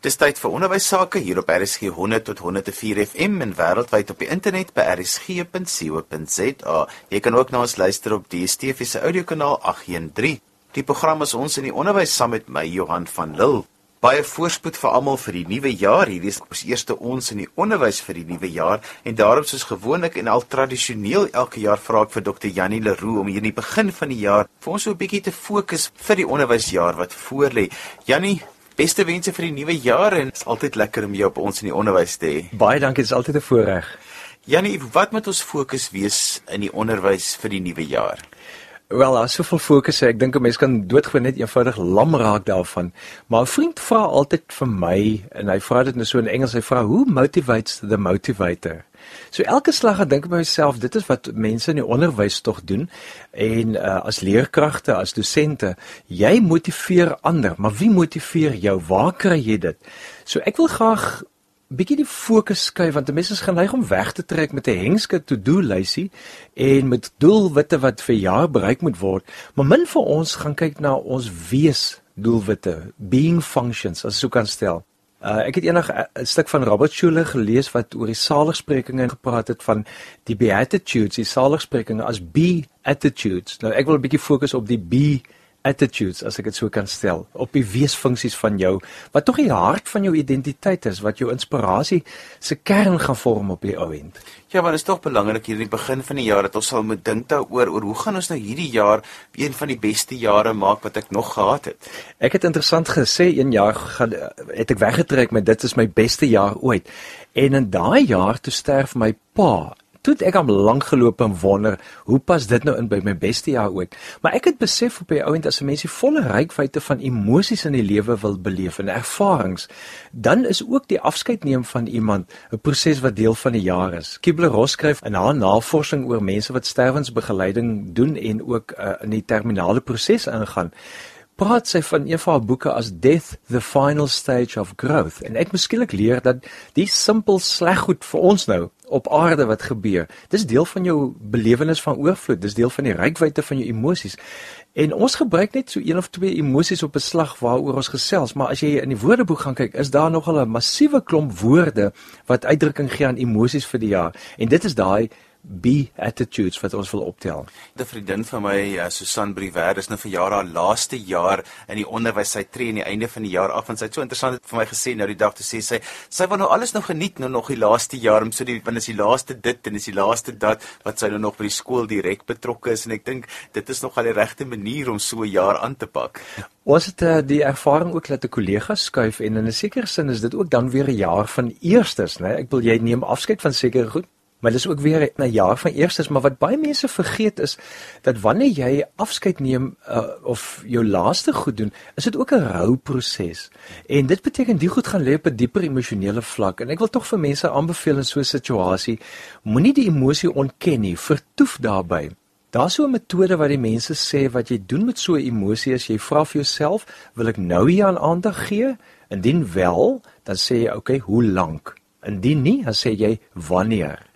Dis tyd vir onderwys sake hier op RSG 100 tot 104 FM en wêreldwyd op die internet by rsg.co.za. Jy kan ook na ons luister op die DSTV se audiokanaal 813. Die program is ons in die onderwys saam met my Johan van Lille. Baie voorspoed vir almal vir die nuwe jaar. Hierdie is ons eerste ons in die onderwys vir die nuwe jaar en daarom soos gewoonlik en al tradisioneel elke jaar vra ek vir Dr. Janie Leroux om hier in die begin van die jaar vir ons so 'n bietjie te fokus vir die onderwysjaar wat voorlê. Janie, Beste wense vir die nuwe jaar en is altyd lekker om jou op ons in die onderwys te hê. Baie dankie, dit is altyd 'n voorreg. Janie, wat moet ons fokus wees in die onderwys vir die nuwe jaar? Wel, daar's soveel fokusse. Ek dink 'n mens kan doodgewoon net eenvoudig lam raak daarvan. Maar 'n vriend vra altyd vir my en hy vra dit nou so in Engels, hy vra, "Who motivates the motivator?" So elke slag dink ek by myself, dit is wat mense in die onderwys tog doen en uh, as leerkragte, as dosente, jy motiveer ander, maar wie motiveer jou? Waar kry jy dit? So ek wil graag bietjie die fokus skuif want mense is geneig om weg te trek met 'n hengske to-do lysie en met doelwitte wat vir jaar bereik moet word. Maar min vir ons gaan kyk na ons wees doelwitte, being functions as sou kan stel. Uh, ek het eendag 'n stuk van Robert Schuller gelees wat oor die saligsprekinge gepraat het van die beatitudes, die saligsprekinge as be attitudes. Nou ek wil 'n bietjie fokus op die be attitudes as ek dit so kan stel op die weesfunksies van jou wat tog die hart van jou identiteit is wat jou inspirasie se kern gaan vorm op die ou end. Ja, want dit is tog belangrik hier in die begin van die jaar dat ons sal moet dink daaroor oor hoe gaan ons nou hierdie jaar een van die beste jare maak wat ek nog gehad het. Ek het interessant gesê een jaar gaan het ek weggetrek met dit is my beste jaar ooit. En in daai jaar toe sterf my pa Toe ek am lank geloop en wonder, hoe pas dit nou in by my beste jaar ooit? Maar ek het besef op die ouend as 'n mens die volle rykwyte van emosies in die lewe wil beleef en ervarings, dan is ook die afskeid neem van iemand 'n proses wat deel van die jaar is. Kibler-Ross skryf in haar navorsing oor mense wat sterwensbegeleiding doen en ook uh, in die terminale proses ingaan praat sy van een van haar boeke as Death the Final Stage of Growth en ek moeskielik leer dat die simpel sleg goed vir ons nou op aarde wat gebeur. Dis deel van jou belewenis van oorvloed, dis deel van die rykwyte van jou emosies. En ons gebruik net so een of twee emosies op 'n slag waaroor ons gesels, maar as jy in die woordeboek gaan kyk, is daar nogal 'n massiewe klomp woorde wat uitdrukking gee aan emosies vir die jaar. En dit is daai be attitudes wat ons wil optel. 'n Vriendin van my, uh, Susan Briwer, is nou vir jare haar laaste jaar in die onderwys. Sy tree aan die einde van die jaar af en sy het so interessant vir my gesê nou die dag toe sê sy, sy wil nou alles nog geniet nou nog die laaste jaar, om so die want is die laaste dit en is die laaste dat wat sy nou nog by die skool direk betrokke is en ek dink dit is nog al die regte manier om so 'n jaar aan te pak. Ons het uh, die ervaring ook dat 'n kollega skuif en in 'n sekere sin is dit ook dan weer 'n jaar van eerstes, né? Ek wil jy neem afskeid van sekere goed Maar dis ook weer 'n jaar van eerstes, maar wat baie mense vergeet is dat wanneer jy afskeid neem uh, of jou laaste goed doen, is dit ook 'n rouproses. En dit beteken die goed gaan lê op 'n dieper emosionele vlak. En ek wil tog vir mense aanbeveel in so 'n situasie, moenie die emosie ontken nie, vertoef daarbey. Daar's so 'n metode wat die mense sê wat jy doen met so 'n emosie as jy vra vir jouself, wil ek nou hier aan aandag gee? Indien wel, dan sê jy, "Oké, okay, hoe lank?" Indien nie, dan sê jy, "Wanneer?"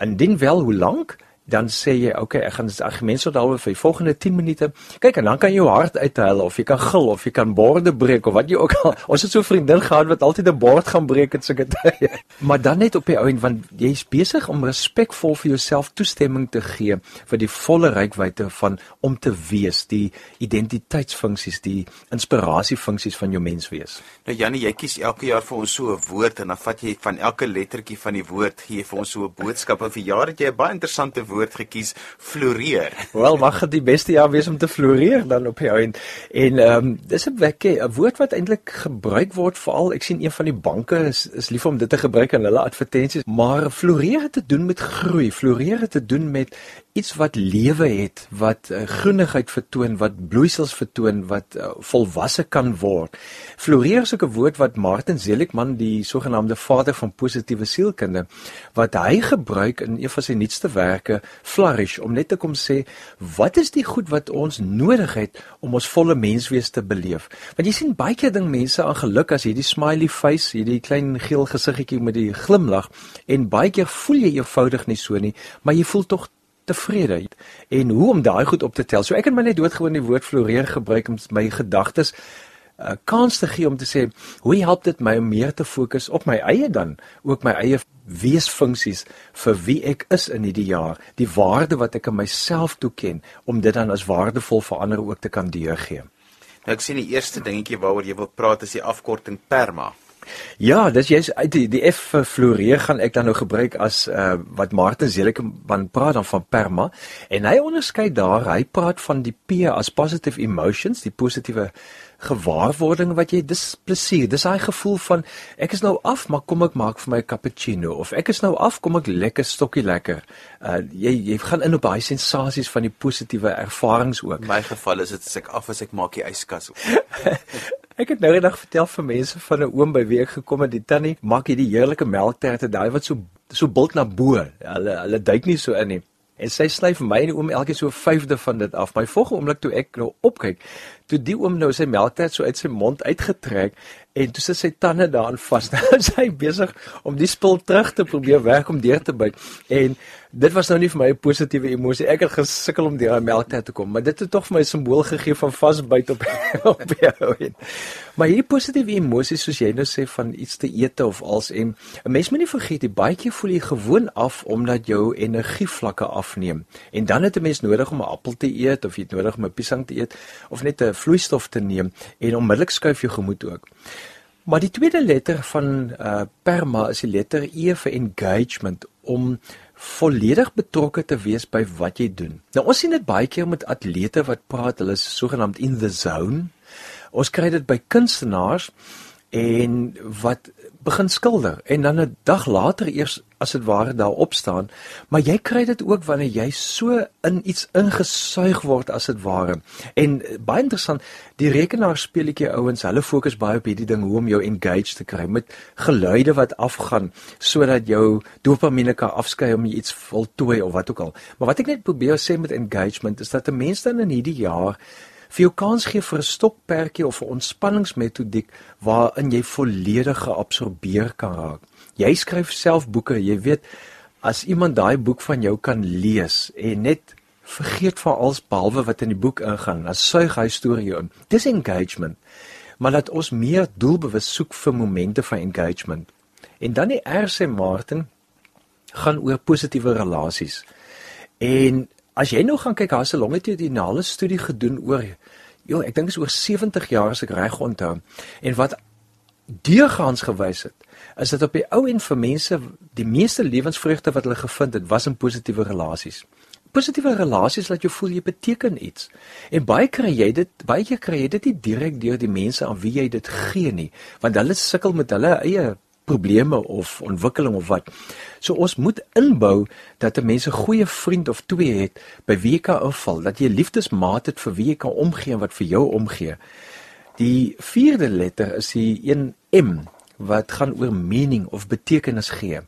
Indien wel, hoe lank? Dan sê jy, "Oké, okay, ek gaan dit argument so daaroor vir die volgende 10 minute." Kyk, en dan kan jy jou hart uithuil of jy kan gil of jy kan borde breek of wat jy ook al. Ons het so 'n vriendin gehad wat altyd 'n bord gaan breek in sulke tye. maar dan net op die ou en want jy's besig om respekvol vir jouself toestemming te gee vir die volle rykwyte van om te wees, die identiteitsfunksies, die inspirasiefunksies van jou menswees. Nou Jannie, jy kies elke jaar vir ons so 'n woord en dan vat jy van elke lettertjie van die woord gee vir ons so 'n boodskap. En vir jaar het jy 'n baie interessante woord gekies, floreer. Wel, mag dit die beste jaar wees om te floreer dan op jou en en ehm um, dis 'n wekke 'n woord wat eintlik gebruik word veral ek sien een van die banke is is lief om dit te gebruik in hulle advertensies, maar floreer het te doen met groei, floreer het te doen met iets wat lewe het, wat uh, groenigheid vertoon, wat bloeisels vertoon, wat uh, volwasse kan word. Floreer is ook 'n woord wat Martin Seligman, die sogenaamde vader van positiewe sielkunde, wat hy gebruik in een van sy nuutste werke, Flourish, om net te kom sê, wat is die goed wat ons nodig het om ons volle menswees te beleef? Want jy sien baie keer ding mense aan geluk as hierdie smiley face, hierdie klein geel gesiggetjie met die glimlag en baie keer voel jy eenvoudig nie so nie, maar jy voel tog tevrede en hoe om daai goed op te tel. So ek het my net doodgewoon die woord floreer gebruik om my gedagtes uh, kans te gee om te sê, hoe help dit my om meer te fokus op my eie dan, ook my eie weesfunksies vir wie ek is in hierdie jaar, die waarde wat ek aan myself toeken om dit dan as waardevol vir ander ook te kan deurgee. Nou ek sien die eerste dingetjie waaroor jy wil praat is die afkorting PERMA. Ja, dis jy's uit die, die F floreer gaan ek dan nou gebruik as uh, wat Martin Seligman praat dan van perma en hy onderskei daar, hy praat van die P as positive emotions, die positiewe gewaarwording wat jy dis plesier dis daai gevoel van ek is nou af maar kom ek maak vir my 'n cappuccino of ek is nou af kom ek lekker stokkie lekker uh, jy jy gaan in op daai sensasies van die positiewe ervarings ook in my geval is dit as ek af is ek maak die yskas op Ek het nou eendag vertel vir mense van 'n oom by wie ek gekom het, die tannie maak hierdie heerlike melkterte, daai wat so so bult na bo. Hulle hulle duik nie so in nie. En sy sny vir my en die oom elke so 'n vyfde van dit af. My volgende oomblik toe ek nou opkyk, toe die oom nou sy melktert so uit sy mond uitgetrek en toe sit sy tande daarin vas. Nou sy besig om die spul terug te probeer weg om deur te byt. En dit was nou nie vir my 'n positiewe emosie. Ek het gesukkel om deur die melktert te kom, maar dit het tog vir my 'n simbool gegee van vasbyt op op jou. Maar hierdie positiewe emosies soos jy nou sê van iets te eet of als en 'n mens moet nie vergeet die baie keer voel jy gewoon af omdat jou energievlakke afneem. En dan het 'n mens nodig om 'n appel te eet of jy het nodig om 'n piesang te eet of net 'n vloeistof te neem en onmiddellik skuif jou gemoed ook. Maar die tweede letter van uh perma is die letter E vir engagement om volledig betrokke te wees by wat jy doen. Nou ons sien dit baie keer met atlete wat praat, hulle is sogenaamd in the zone. Ons kry dit by kunstenaars en wat begin skilder en dan 'n dag later eers as dit ware daar op staan maar jy kry dit ook wanneer jy so in iets ingesuig word as dit ware. En baie interessant die rekenaarspeletjie ouens hulle fokus baie op hierdie ding hoe om jou engaged te kry met geluide wat afgaan sodat jou dopamine kan afskei om iets voltooi of wat ook al. Maar wat ek net probeer sê met engagement is dat 'n mens dan in hierdie jaar vir jou kans gee vir 'n stokperdjie of 'n ontspanningsmetodiek waarin jy volledig geabsorbeer kan raak. Jy skryf self boeke, jy weet as iemand daai boek van jou kan lees en net vergeet van alles behalwe wat in die boek ingaan, dan suig hy storie in. Dis engagement. Maar laat ons meer doelbewus soek vir momente van engagement. En dan die RC Martin gaan oor positiewe relasies. En As jy nou gaan kyk, daar's 'n longitudinale studie gedoen oor joh, ek dink is oor 70 jaar as ek reg onthou. En wat deurgaans gewys het, is dat op die ou en vir mense die meeste lewensvreugde wat hulle gevind het, was in positiewe relasies. Positiewe relasies laat jou voel jy beteken iets. En baie kry jy dit, baie keer kry jy dit nie direk deur die mense aan wie jy dit gee nie, want hulle sukkel met hulle eie probleme of ontwikkeling of wat. So ons moet inbou dat 'n mens 'n goeie vriend of twee het by wie jy kan inval, dat jy liefdesmaat het vir wie jy kan omgee en wat vir jou omgee. Die vierde letter is die een M wat gaan oor meaning of betekenis gee.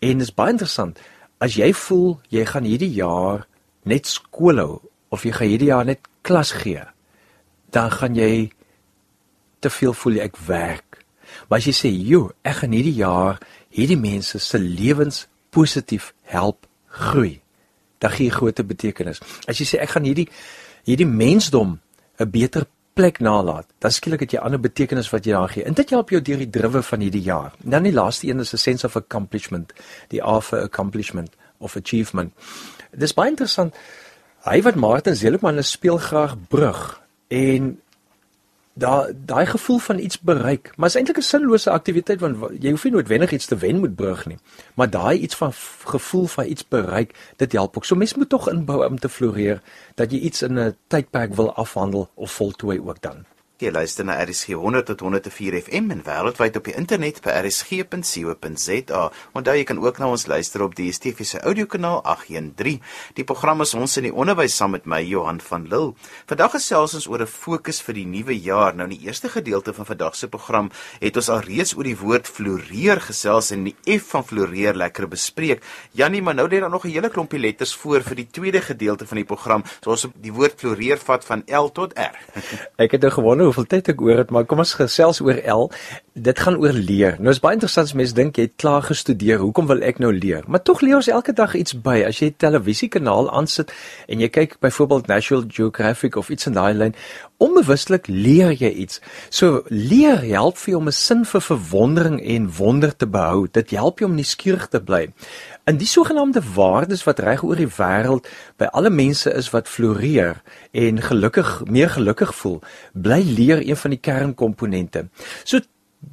En dit is baie interessant. As jy voel jy gaan hierdie jaar net skool hou of jy gaan hierdie jaar net klas gee, dan gaan jy te veel voel jy ek werk Maar as jy sê, "Jo, ek gaan hierdie jaar hierdie mense se lewens positief help groei." Dan gee jy groot betekenis. As jy sê ek gaan hierdie hierdie mensdom 'n beter plek nalat, dan skielik het jy ander betekenis wat jy daar gee. En dit help jou deur die driwe van hierdie jaar. Dan die laaste een is 'n sense of accomplishment, die A vir accomplishment of achievement. Dis baie interessant. Hy wat Martin Seligman speel graag brug en daai daai gevoel van iets bereik, maar is eintlik 'n sinlose aktiwiteit want jy hoef nie noodwendig iets te wen moet brug nie. Maar daai iets van gevoel van iets bereik, dit help ook. So mens moet tog inbou om te floreer dat jy iets in 'n tydperk wil afhandel of voltooi ook dan. Jy luister na RSG 100 tot 104 FM en wêreldwyd op die internet by rsg.co.za. Onthou jy kan ook na ons luister op die DSTV se audiokanaal 813. Die program is ons in die onderwys saam met my Johan van Lille. Vandag gesels ons oor 'n fokus vir die nuwe jaar. Nou in die eerste gedeelte van vandag se program het ons al reeds oor die woord floreer gesels en die F van floreer lekker bespreek. Jannie, maar nou lê daar nog 'n hele klompie letters voor vir die tweede gedeelte van die program. So ons die woord floreer vat van L tot R. Ek het gewonder hoeveel tyd ek oor het, maar kom ons gesels oor L. Dit gaan oor leer. Nou is baie interessant as mense dink jy het klaar gestudeer. Hoekom wil ek nou leer? Maar tog leer ons elke dag iets by. As jy 'n televisiekanaal aansit en jy kyk byvoorbeeld National Geographic of iets in daai lyn, onbewustelik leer jy iets. So leer help vir jou om 'n sin vir verwondering en wonder te behou. Dit help jou om nuuskierig te bly. In die sogenaamde waardes wat reg oor die wêreld by alle mense is wat floreer en gelukkig meer gelukkig voel, bly leer een van die kernkomponente. So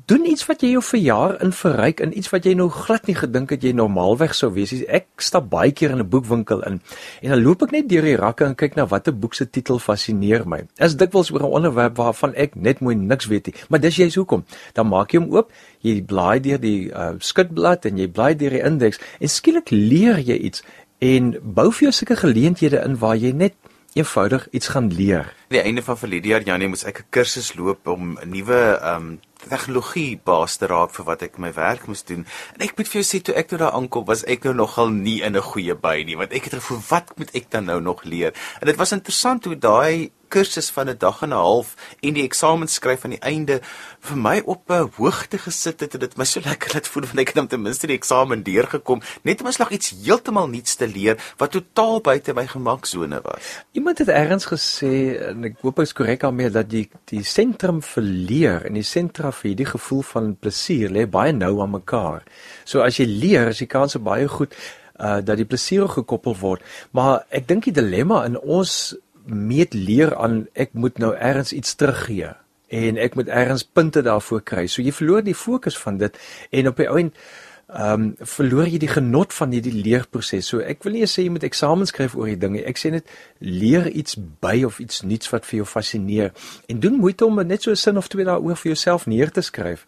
doen iets wat jy jou verjaar in verryk in iets wat jy nou glad nie gedink het jy normaalweg sou wees nie. Ek stap baie keer in 'n boekwinkel in en dan loop ek net deur die rakke en kyk na watter boek se titel fascineer my. Is dikwels oor 'n onderwerp waarvan ek net mooi niks weet nie. Maar dis jy's hoekom. Dan maak jy hom oop, jy blaai deur die uh, skutblad en jy blaai deur die indeks en skielik leer jy iets en bou vir jou sulke geleenthede in waar jy net eenvoudig iets gaan leer. Aan die einde van verlede jaar Janie moes ek 'n kursus loop om 'n nuwe ehm um, tegnologie baas te raak vir wat ek my werk moes doen. En ek moet vir jou sê toe ek toe daar aankom, was ek nou nogal nie in 'n goeie by nie, want ek het gevoel wat moet ek dan nou nog leer? En dit was interessant hoe daai kursus van 'n dag en 'n half en die eksamen skryf aan die einde vir my op 'n hoogte gesit het en dit my so lekker laat voel want ek het ten minste die eksamen deurgekom net om slag iets heeltemal nuuts te leer wat totaal buite my gemaksone was. Iemand het ergens gesê en ek hoop ek is korrek daarmee dat die die sentrum vir leer en die sentra vir die gevoel van plesier lê baie nou aan mekaar. So as jy leer, is die kans baie goed uh dat die plesier gekoppel word. Maar ek dink die dilemma in ons meet leer aan ek moet nou ergens iets teruggee en ek moet ergens punte daarvoor kry. So jy verloor die fokus van dit en op die ou end ehm um, verloor jy die genot van hierdie leerproses. So ek wil nie sê jy moet eksamens skryf oor die dinge. Ek sê net leer iets by of iets nuuts wat vir jou fascineer en doen moeite om net so 'n sin of twee daaroor vir jouself neer te skryf.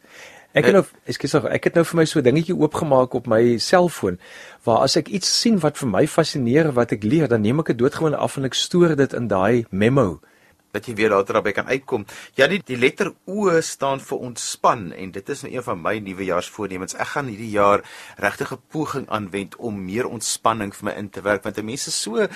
Ek het nou ekskuus nog ek het nou vir my so dingetjie oopgemaak op my selfoon waar as ek iets sien wat vir my fascineer wat ek leer dan neem ek dit doodgewoon af en ek stoor dit in daai memo dat jy weer later daarby kan uitkom. Ja, die die letter O staan vir ontspan en dit is nou een van my nuwejaarsvoornemens. Ek gaan hierdie jaar regtig 'n poging aanwend om meer ontspanning vir my in te werk want mense so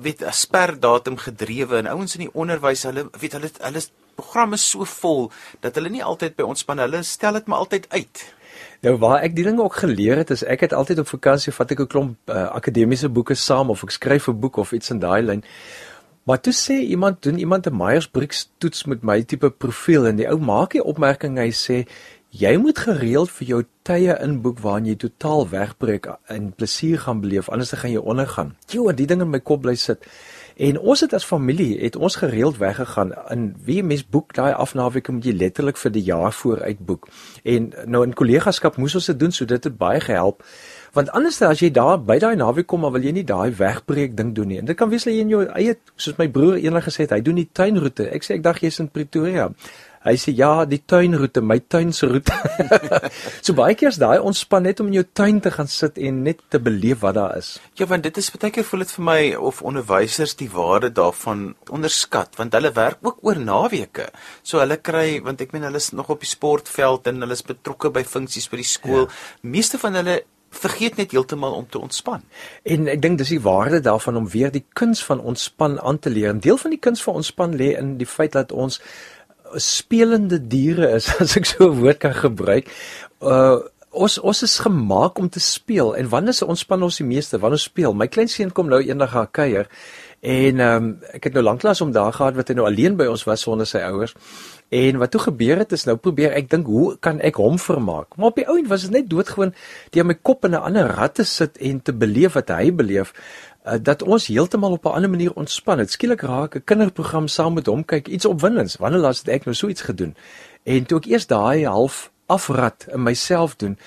weet 'n sperdatum gedrewe en ouens in die onderwys, hulle weet hulle hulle programme so vol dat hulle nie altyd by ontspan hulle stel dit maar altyd uit. Nou waar ek die dinge ook geleer het is ek het altyd op vakansie vat ek 'n klomp uh, akademiese boeke saam of ek skryf 'n boek of iets in daai lyn. Maar toe sê iemand doen iemand 'n Myers-Briggs toets met my tipe profiel en die ou maak die opmerking hy sê jy moet gereeld vir jou tye inboek waarin jy totaal wegbreek en plesier gaan beleef anders dan gaan jy ondergaan. Jo, die ding in my kop bly sit. En ons het as familie het ons gereeld weggegaan in wie mens boek daai afnaweek moet jy letterlik vir die jaar vooruit boek. En nou in kollegaskap moes ons dit doen so dit het baie gehelp. Want anders as jy daar by daai naweek kom, maar wil jy nie daai wegbreek ding doen nie. En dit kan wees dat jy in jou eie soos my broer eendag gesê het, hy doen die tuinroete. Ek sê ek dink jy's in Pretoria. Hy sê ja, die tuinroete, my tuin se roete. so baie keer is daai ontspan net om in jou tuin te gaan sit en net te beleef wat daar is. Ja, want dit is baie keer voel dit vir my of onderwysers die waarde daarvan onderskat, want hulle werk ook oor naweke. So hulle kry, want ek meen hulle is nog op die sportveld en hulle is betrokke by funksies by die skool. Ja. Meeste van hulle vergeet net heeltemal om te ontspan. En ek dink dis die waarde daarvan om weer die kuns van ontspan aan te leer. 'n Deel van die kuns van ontspan lê in die feit dat ons spelende diere is as ek so 'n woord kan gebruik. Uh ons ons is gemaak om te speel en wanneer se ontspan ons die meeste wanneer ons speel. My kleinseun kom nou eendag gaan kuier en ehm um, ek het nou lanklaas om daar gehad wat hy nou alleen by ons was sonder sy ouers. En wat toe gebeur het is nou probeer ek dink hoe kan ek hom vermaak. Maar op die ou end was dit net doodgewoon deur my kop in 'n ander rat te sit en te beleef wat hy beleef uh, dat ons heeltemal op 'n ander manier ontspan. Dit skielik raak 'n kinderprogram saam met hom kyk iets opwindends. Wanneer laas het ek nou so iets gedoen? En toe ek eers daai half afrat in myself doen,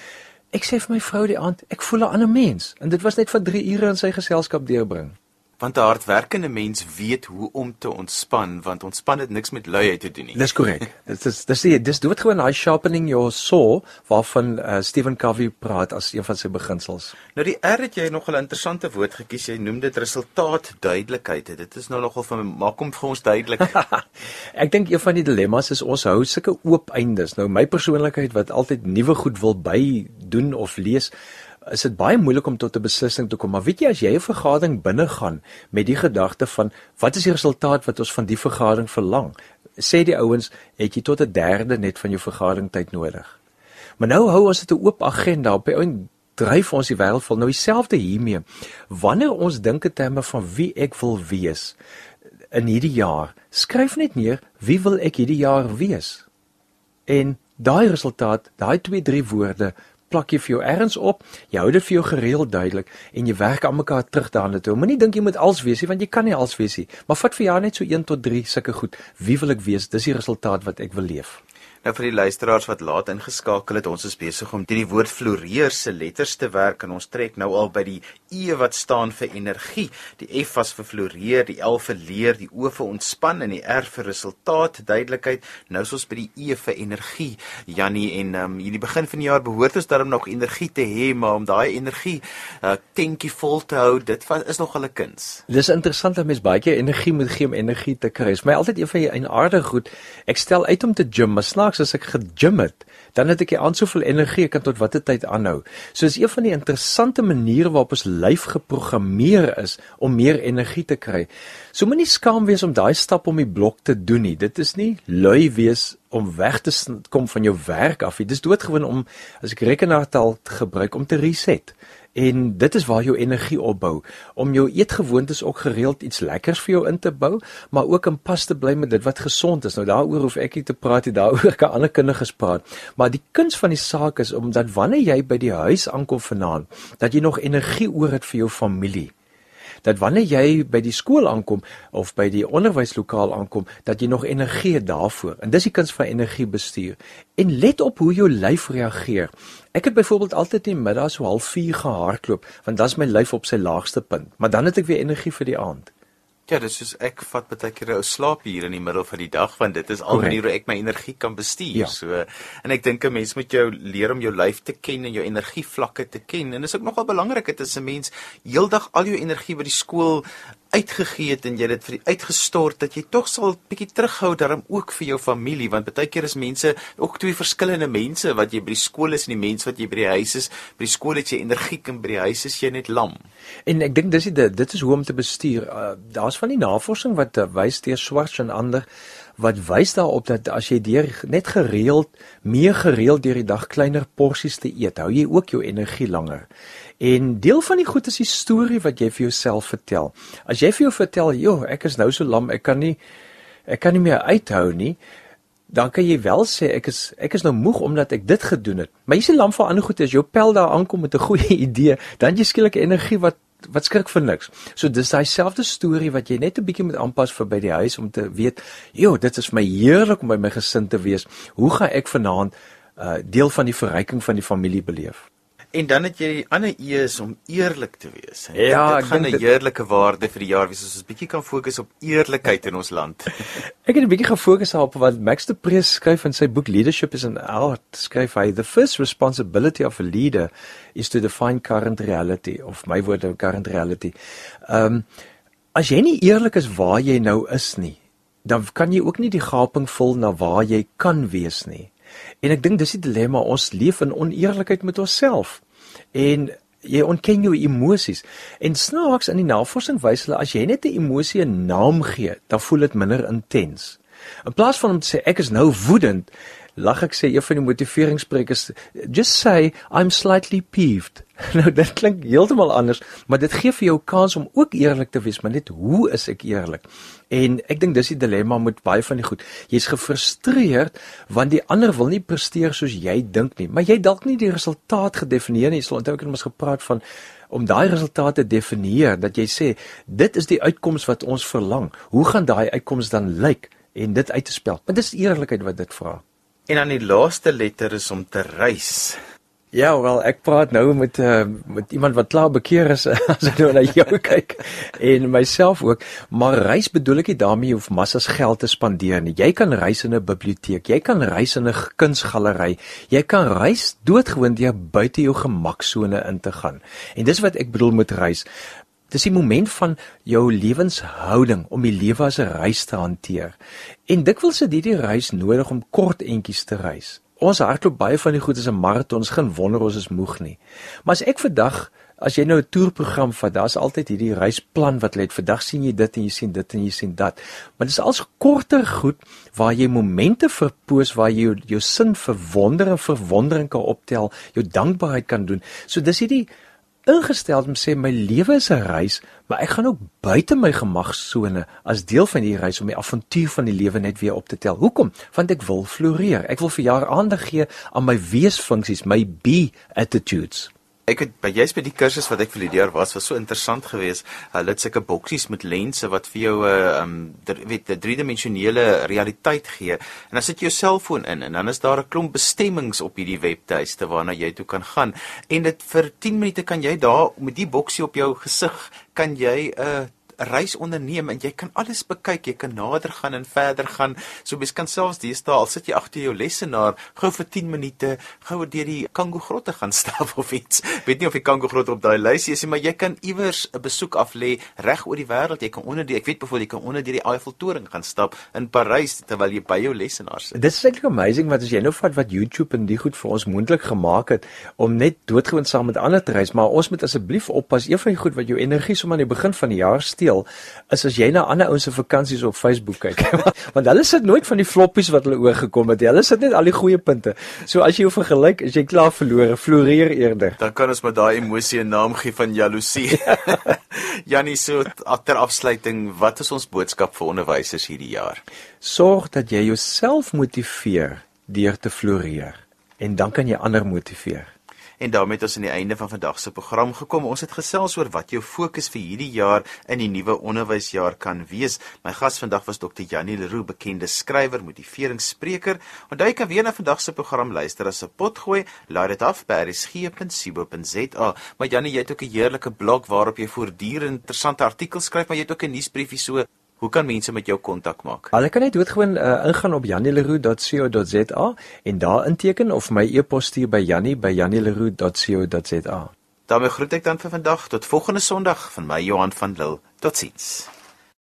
ek sê vir my vrou die aand, ek voel 'n ander mens. En dit was net vir 3 ure in sy geselskap deurbring want 'n hardwerkende mens weet hoe om te ontspan want ontspan het niks met luiheid te doen nie. Dis korrek. Dit is dis dis dis doodgewoon daai sharpening your saw waarvan uh, Stephen Covey praat as een van sy beginsels. Nou die R het jy nog 'n interessante woord gekies. Jy noem dit resultaatduidelikheid. Dit is nou nogal van maak hom vir ons duidelik. Ek dink een van die dilemma's is ons hou sulke oop eindes. Nou my persoonlikheid wat altyd nuwe goed wil by doen of lees is dit baie moeilik om tot 'n beslissing te kom. Maar weet jy as jy 'n vergadering binne gaan met die gedagte van wat is die resultaat wat ons van die vergadering verlang? sê die ouens, het jy tot 'n derde net van jou vergaderingstyd nodig. Maar nou hou ons dit 'n oop agenda op. By dryf ons die wêreld vol. Nou dieselfde hiermee. Wanneer ons dink in terme van wie ek wil wees in hierdie jaar, skryf net neer wie wil ek hierdie jaar wees. En daai resultaat, daai 2 3 woorde plak jy vir jou erns op, jy hou dit vir jou gereeld duidelik en jy werk aan mekaar terug daarna toe. Moenie dink jy moet als wees nie want jy kan nie als wees nie, maar vat vir jou net so 1 tot 3 sulke goed. Wie wil ek wees? Dis die resultaat wat ek wil leef. Nou vir die luisteraars wat laat ingeskakel het, ons is besig om die woord floreer se letters te werk en ons trek nou al by die E wat staan vir energie. Die F was vir floreer, die L vir leer, die O vir ontspan en die R vir resultaat, duidelikheid. Nou is ons by die E vir energie. Jannie en um, hierdie begin van die jaar behoort ons daarom nog energie te hê, maar om daai energie uh, tankie vol te hou, dit van, is nog 'n kuns. Dis interessant dat mens baie energie moet gee om energie te kry. Is my altyd een van die eienaardige goed. Ek stel uit om te gym, maar snaaks as ek gegym het, dan het ek aan soveel energie ek kan tot watter tyd aanhou. So is een van die interessante maniere waarop ons lyf geprogrammeer is om meer energie te kry. So moenie skaam wees om daai stap om die blok te doen nie. Dit is nie lui wees om weg te kom van jou werk af nie. Dis doodgewoon om as ek rekenaartaal gebruik om te reset. En dit is waar jou energie opbou om jou eetgewoontes ook gereeld iets lekkers vir jou in te bou, maar ook in pas te bly met dit wat gesond is. Nou daaroor hoef ek nie te praat nie, daaroor kan ander kinders praat. Maar die kuns van die saak is om dat wanneer jy by die huis aankom vanaand, dat jy nog energie oor het vir jou familie dat wanneer jy by die skool aankom of by die onderwyslokaal aankom, dat jy nog energie het daarvoor. En dis die kuns van energiebestuur. En let op hoe jou lyf reageer. Ek het byvoorbeeld altyd in die middag so half 4 gehardloop, want dan is my lyf op sy laagste punt, maar dan het ek weer energie vir die aand. Ja, dis soos ek vat baie keer 'n slaap hier in die middel van die dag want dit is al maniere hoe ek my energie kan bestuur. Ja. So en ek dink 'n mens moet jou leer om jou lyf te ken en jou energievlakke te ken. En dis ook nogal belangrik dit is 'n mens heeldag al jou energie by die skool uitgegee het en jy dit vir die uitgestort dat jy tog sal bietjie terughou daarom ook vir jou familie want baie keer is mense ook twee verskillende mense wat jy by die skool is en die mense wat jy by die huis is. By die skool het jy energiek en by die huis is jy net lam. En ek dink dis dit dit is hoe om te bestuur. Uh, daar's van die navorsing wat uh, wys deur Swarts en ander wat wys daarop dat as jy deur net gereeld meer gereeld deur die dag kleiner porsies te eet hou jy ook jou energie langer En deel van die goed is die storie wat jy vir jouself vertel. As jy vir jou vertel, "Jo, ek is nou so lam, ek kan nie ek kan nie meer uithou nie." Dan kan jy wel sê ek is ek is nou moeg omdat ek dit gedoen het. Maar jy sien lam vir ander goed as jou pel daar aankom met 'n goeie idee, dan jy skielik energie wat wat skrik vir niks. So dis daai selfde storie wat jy net 'n bietjie moet aanpas vir by die huis om te weet, "Jo, dit is my heerlik om by my gesin te wees. Hoe gaan ek vanaand uh deel van die verryking van die familie beleef?" En dan het jy die ander E is om eerlik te wees. En ja, dit gaan 'n heerlike waarde vir die jaar wees as ons 'n bietjie kan fokus op eerlikheid in ons land. ek het 'n bietjie gefokus op wat Max de Prees skryf in sy boek Leadership is an Art. Skryf hy the first responsibility of a leader is to define current reality of my word of current reality. Ehm um, as jy nie eerlik is waar jy nou is nie, dan kan jy ook nie die gaping vul na waar jy kan wees nie. En ek dink dis die dilemma, ons leef in oneerlikheid met onsself. En jy ontken jou emosies. En snaaks in die navorsing wys hulle as jy net 'n emosie 'n naam gee, dan voel dit minder intens. In plaas van om te sê ek is nou woedend, lag ek sê een van die motiveringspreek is just say I'm slightly peeved. nou dit klink heeltemal anders, maar dit gee vir jou kans om ook eerlik te wees, maar net hoe is ek eerlik? En ek dink dis die dilemma met baie van die goed. Jy's gefrustreerd want die ander wil nie presteer soos jy dink nie, maar jy dalk nie die resultaat gedefinieer nie. Jy sal onthou ek het ons gepraat van om daai resultate definieer dat jy sê dit is die uitkoms wat ons verlang. Hoe gaan daai uitkoms dan lyk en dit uit te spel? Want dis eerlikheid wat dit vra. En dan die laaste letter is om te reis. Ja, wel ek praat nou met uh, met iemand wat klaar bekeer is as ek nou na jou kyk en myself ook, maar reis bedoel ek nie daarmee hoef massas geld te spandeer nie. Jy kan reis in 'n biblioteek, jy kan reis in 'n kunsgalery, jy kan reis doodgewoon deur buite jou gemaksone in te gaan. En dis wat ek bedoel met reis. Dis die moment van jou lewenshouding om die lewe as 'n reis te hanteer. En dikwels het hierdie reis nodig om kort entjies te reis. Ons hardloop baie van die goed as 'n maraton, ons geen wonder ons is moeg nie. Maar as ek vandag as jy nou 'n toerprogram vat, daar's altyd hierdie reisplan wat lê. Vandag sien jy dit en jy sien dit en jy sien dat. Maar dit is als korter goed waar jy momente verpoos waar jy jou, jou sin vir wonder en verwondering kan optel, jou dankbaarheid kan doen. So dis hierdie ingestel om sê my lewe is 'n reis, maar ek gaan ook buite my gemagsone as deel van die reis om die avontuur van die lewe net weer op te tel. Hoekom? Want ek wil floreer. Ek wil vir jaar aandag gee aan my weesfunksies, my be attitudes ek het by jy's by die kursus wat ek vir jaar was was so interessant geweest. Hulle het sulke boksies met lense wat vir jou 'n uh, um weet 'n driedimensionele realiteit gee. En dan sit jy jou selfoon in en dan is daar 'n klomp bestemmings op hierdie webtuiste waarna jy toe kan gaan. En dit vir 10 minute kan jy daar met die boksie op jou gesig kan jy 'n uh, reis onderneem en jy kan alles bekyk, jy kan nader gaan en verder gaan. So mens kan selfs deesdae al sit jy agter jou lesenaar, gou vir 10 minute gou deur die Kango grotte gaan stap of iets. Weet nie of die Kango grotte op daai lysie is nie, maar jy kan iewers 'n besoek af lê reg oor die wêreld. Jy kan onder die ek weet byvoorbeeld jy kan onder die Eiffeltoring gaan stap in Parys terwyl jy by jou lesenaar sit. Dit is eintlik amazing wat as jy nou vat wat YouTube en die goed vir ons moontlik gemaak het om net doodgewoon saam met ander te reis, maar ons moet asseblief oppas. Een van die goed wat jou energie sommer aan die begin van die jaar steel steel is as jy na ander ouens se vakansies op Facebook kyk. Want hulle sit nooit van die floppies wat hulle oorgekom het. Hulle sit net al die goeie punte. So as jy jou vergelyk, is jy klaar verlore. Floreer eerder. Dan kan ons met daai emosie 'n naam gee van jaloesie. Jannie, so ter afsluiting, wat is ons boodskap vir onderwysers hierdie jaar? Sorg dat jy jouself motiveer deur te floreer en dan kan jy ander motiveer. En daarmee het ons aan die einde van vandag se program gekom. Ons het gesels oor wat jou fokus vir hierdie jaar in die nuwe onderwysjaar kan wees. My gas vandag was Dr. Janie Leroux, bekende skrywer, motiveringsspreker. Onthou jy kan weer na vandag se program luister as 'n potgooi. Laai dit af by rsg.co.za. Maar Janie, jy het ook 'n heerlike blog waarop jy voortdurend interessante artikels skryf, maar jy het ook 'n nuusbriefie so Hoe kan mense met jou kontak maak? Hulle kan net doodgewoon uh, ingaan op janieleroe.co.za en daar inteken of my e-pos stuur by janie@janieleroe.co.za. daarmee groet ek dan vir vandag tot volgende Sondag van my Johan van Lille. Totsiens.